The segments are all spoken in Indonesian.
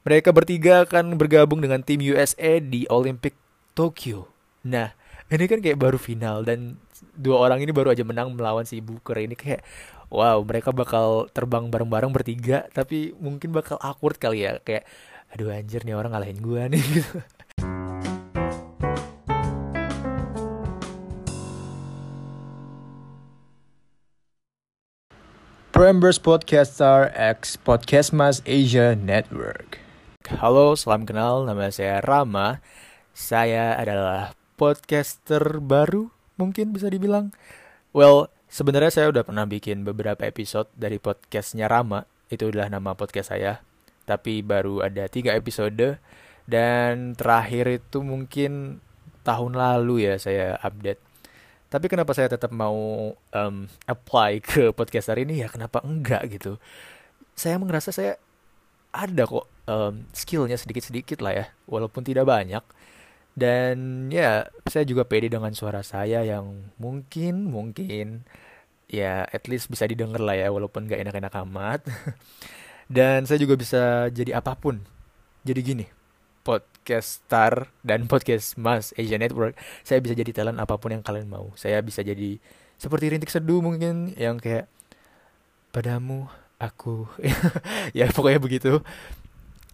Mereka bertiga akan bergabung dengan tim USA di Olympic Tokyo. Nah, ini kan kayak baru final dan dua orang ini baru aja menang melawan si Booker ini kayak wow mereka bakal terbang bareng-bareng bertiga tapi mungkin bakal awkward kali ya kayak aduh anjir nih orang ngalahin gua nih gitu. Prambors Podcaster X Podcast Mas Asia Network. Halo, salam kenal. Nama saya Rama. Saya adalah podcaster baru, mungkin bisa dibilang. Well, sebenarnya saya udah pernah bikin beberapa episode dari podcastnya Rama. Itu adalah nama podcast saya. Tapi baru ada tiga episode. Dan terakhir itu mungkin tahun lalu ya saya update tapi kenapa saya tetap mau um, apply ke podcast hari ini ya kenapa enggak gitu saya merasa saya ada kok um, skillnya sedikit-sedikit lah ya walaupun tidak banyak. Dan ya saya juga pede dengan suara saya yang mungkin mungkin ya at least bisa didengar lah ya walaupun gak enak-enak amat. Dan saya juga bisa jadi apa pun. Jadi gini podcast Star dan podcast Mas Asia Network, saya bisa jadi talent apa pun yang kalian mau. Saya bisa jadi seperti rintik seduh mungkin yang kayak padamu aku. Ya pokoknya begitu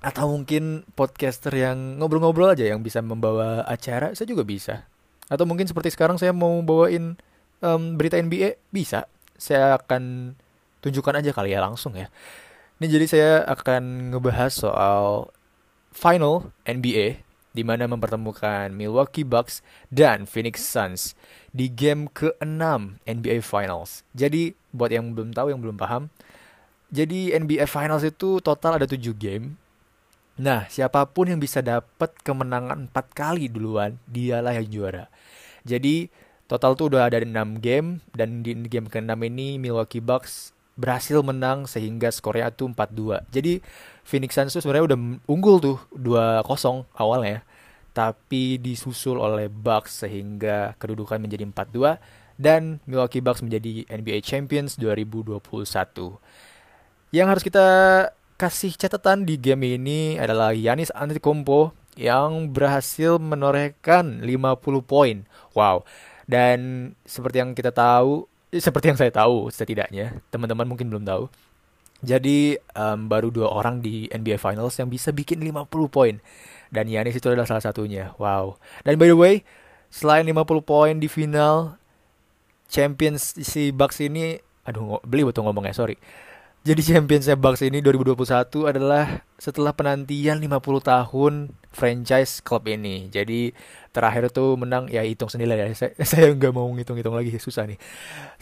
atau mungkin podcaster yang ngobrol-ngobrol aja yang bisa membawa acara saya juga bisa atau mungkin seperti sekarang saya mau bawain um, berita NBA bisa saya akan tunjukkan aja kali ya langsung ya ini jadi saya akan ngebahas soal final NBA di mana mempertemukan Milwaukee Bucks dan Phoenix Suns di game ke-6 NBA Finals. Jadi buat yang belum tahu yang belum paham, jadi NBA Finals itu total ada 7 game. Nah, siapa pun yang bisa dapat kemenangan 4 kali duluan, dialah yang juara. Jadi total tuh udah ada 6 game dan di game ke-6 ini Milwaukee Bucks berhasil menang sehingga skornya tuh 4-2. Jadi Phoenix Suns sebenarnya udah unggul tuh 2-0 awalnya. Tapi disusul oleh Bucks sehingga kedudukan menjadi 4-2 dan Milwaukee Bucks menjadi NBA Champions 2021. Yang harus kita kasih catatan di game ini adalah Yanis Antetokounmpo yang berhasil menorehkan 50 poin. Wow. Dan seperti yang kita tahu, seperti yang saya tahu setidaknya, teman-teman mungkin belum tahu. Jadi um, baru dua orang di NBA Finals yang bisa bikin 50 poin. Dan Yanis itu adalah salah satunya. Wow. Dan by the way, selain 50 poin di final, Champions si Bucks ini, aduh beli betul ngomongnya, sorry. Jadi Championsnya Bucks ini 2021 adalah setelah penantian 50 tahun franchise klub ini. Jadi terakhir tuh menang ya hitung sendiri ya. Saya, saya nggak mau ngitung-ngitung lagi susah nih.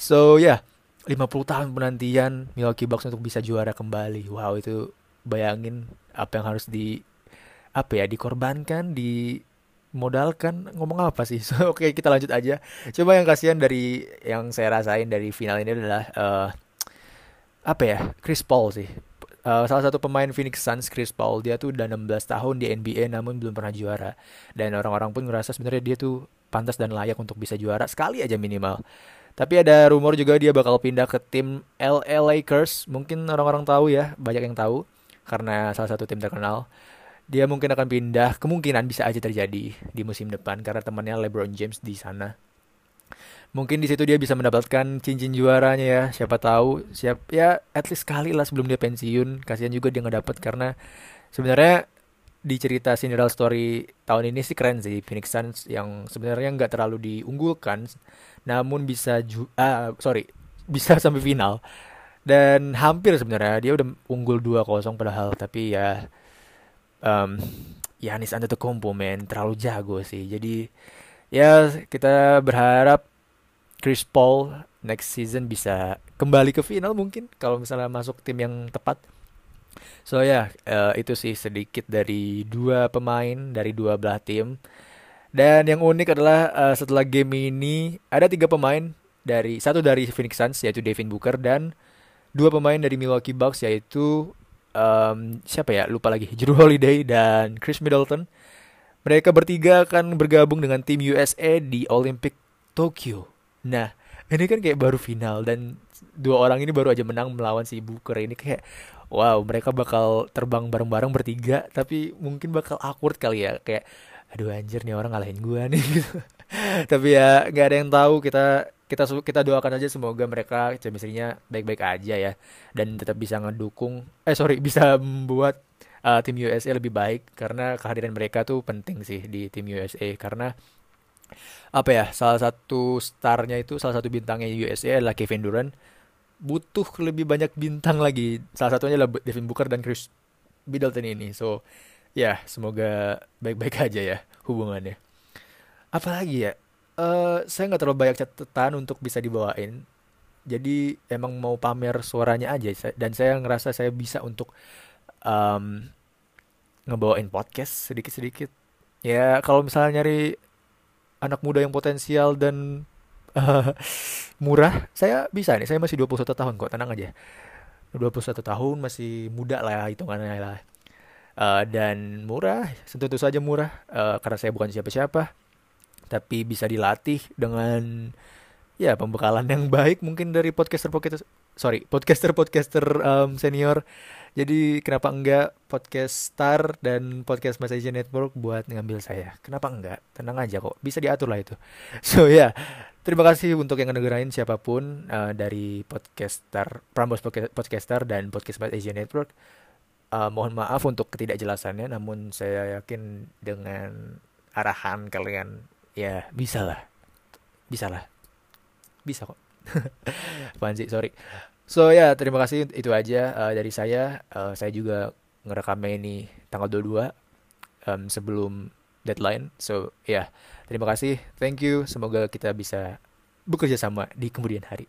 So ya, yeah, 50 tahun penantian Milwaukee Bucks untuk bisa juara kembali. Wow, itu bayangin apa yang harus di apa ya dikorbankan, dimodalkan ngomong apa sih? So, Oke, okay, kita lanjut aja. Coba yang kasihan dari yang saya rasain dari final ini adalah uh, apa ya? Chris Paul sih. Uh, salah satu pemain Phoenix Suns Chris Paul. Dia tuh udah 16 tahun di NBA namun belum pernah juara. Dan orang-orang pun ngerasa sebenarnya dia tuh pantas dan layak untuk bisa juara sekali aja minimal. Tapi ada rumor juga dia bakal pindah ke tim LA Lakers. Mungkin orang-orang tahu ya banyak yang tahu karena salah satu tim terkenal. Dia mungkin akan pindah kemungkinan bisa aja terjadi di musim depan karena temannya LeBron James di sana mungkin di situ dia bisa mendapatkan cincin juaranya ya siapa tahu siap ya at least sekali lah sebelum dia pensiun. Kasihan juga dia nggak dapat karena sebenarnya di cerita Cinderella Story tahun ini sih keren sih Phoenix Suns yang sebenarnya nggak terlalu diunggulkan namun bisa ju ah, sorry bisa sampai final. Dan hampir sebenarnya dia udah unggul 2-0 padahal tapi ya um, Yanis Antetokounmpo men terlalu jago sih. Jadi ya kita berharap Chris Paul next season bisa kembali ke final mungkin kalau misalnya masuk tim yang tepat. So ya yeah, uh, itu sih sedikit dari dua pemain dari dua belah tim. Dan yang unik adalah uh, setelah game ini ada tiga pemain dari satu dari Phoenix Suns yaitu Devin Booker dan dua pemain dari Milwaukee Bucks yaitu um, siapa ya lupa lagi Drew Holiday dan Chris Middleton. Mereka bertiga akan bergabung dengan tim USA di Olympic Tokyo Nah, ini kan kayak baru final dan dua orang ini baru aja menang melawan si Booker. Ini kayak wow mereka bakal terbang bareng-bareng bertiga tapi mungkin bakal awkward kali ya. Kayak aduh anjir nih orang ngalahin gua nih. Gitu tapi ya nggak ada yang tahu. Kita kita kita doakan aja semoga mereka chemistry-nya baik-baik aja ya. Dan tetap bisa ngedukung eh sorry bisa membuat uh, tim USA lebih baik. Karena kehadiran mereka tuh penting sih di tim USA karena apa ya salah satu starnya itu salah satu bintangnya USA adalah Kevin Durant. Butuh lebih banyak bintang lagi. Salah satunya adalah Devin Booker dan Chris Middleton ini. So ya semoga baik-baik aja ya hubungannya. Apalagi ya uh, saya nggak terlalu banyak catatan untuk bisa dibawain. Jadi emang mau pamer suaranya aja. Dan saya ngerasa saya bisa untuk um, ngebawain podcast sedikit-sedikit. Ya kalau misalnya nyari anak muda yang potensial dan uh, murah, saya bisa nih. Saya masih 21 tahun kok, tenang aja. 21 tahun masih muda lah hitungannya lah. Uh, dan murah, tentu saja murah uh, karena saya bukan siapa-siapa. Tapi bisa dilatih dengan ya pembekalan yang baik mungkin dari podcaster podcaster sorry podcaster podcaster um, senior. Jadi kenapa enggak podcast star dan podcast Message Network buat ngambil saya? Kenapa enggak? Tenang aja kok bisa diatur lah itu. So ya yeah. terima kasih untuk yang ngedengerain siapa pun uh, dari podcaster Prambos podcaster dan podcast Message Network. Uh, mohon maaf untuk ketidakjelasannya namun saya yakin dengan arahan kalian ya bisa lah. Bisa lah bisa kok. Apaan sih? Sorry. So ya yeah, terima kasih itu aja uh, dari saya. Uh, saya juga ngerekamnya ini tanggal 22 um, sebelum deadline. So ya yeah, terima kasih. Thank you. Semoga kita bisa bekerja sama di kemudian hari